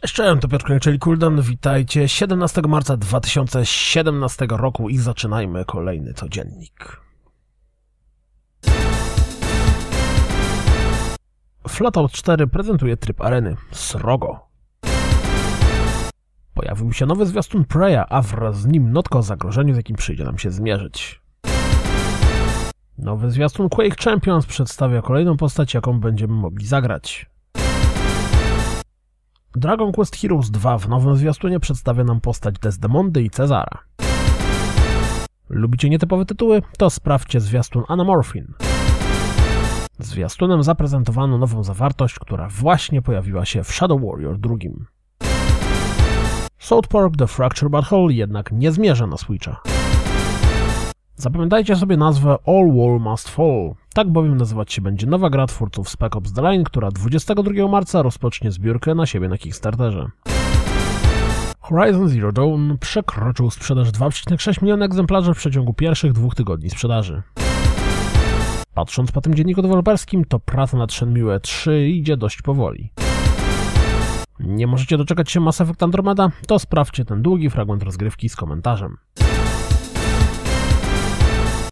Cześć, to Piotr czyli Kuldan. Witajcie 17 marca 2017 roku i zaczynajmy kolejny codziennik. Flatout 4 prezentuje tryb areny Srogo. Pojawił się nowy zwiastun Preya, a wraz z nim notka o zagrożeniu, z jakim przyjdzie nam się zmierzyć. Nowy zwiastun Quake Champions przedstawia kolejną postać, jaką będziemy mogli zagrać. Dragon Quest Heroes 2 w nowym zwiastunie przedstawia nam postać Desdemondy i Cezara. Lubicie nietypowe tytuły? To sprawdźcie zwiastun Anamorphin. Zwiastunem zaprezentowano nową zawartość, która właśnie pojawiła się w Shadow Warrior 2. South Park The Fracture Butthole jednak nie zmierza na Switcha. Zapamiętajcie sobie nazwę All Wall Must Fall. Tak bowiem nazywać się będzie nowa gra twórców Spec Ops The Line, która 22 marca rozpocznie zbiórkę na siebie na Kickstarterze. Horizon Zero Dawn przekroczył sprzedaż 2,6 miliona egzemplarzy w przeciągu pierwszych dwóch tygodni sprzedaży. Patrząc po tym dzienniku deweloperskim, to praca nad Shenmue 3 idzie dość powoli. Nie możecie doczekać się Mass Effect Andromeda? To sprawdźcie ten długi fragment rozgrywki z komentarzem.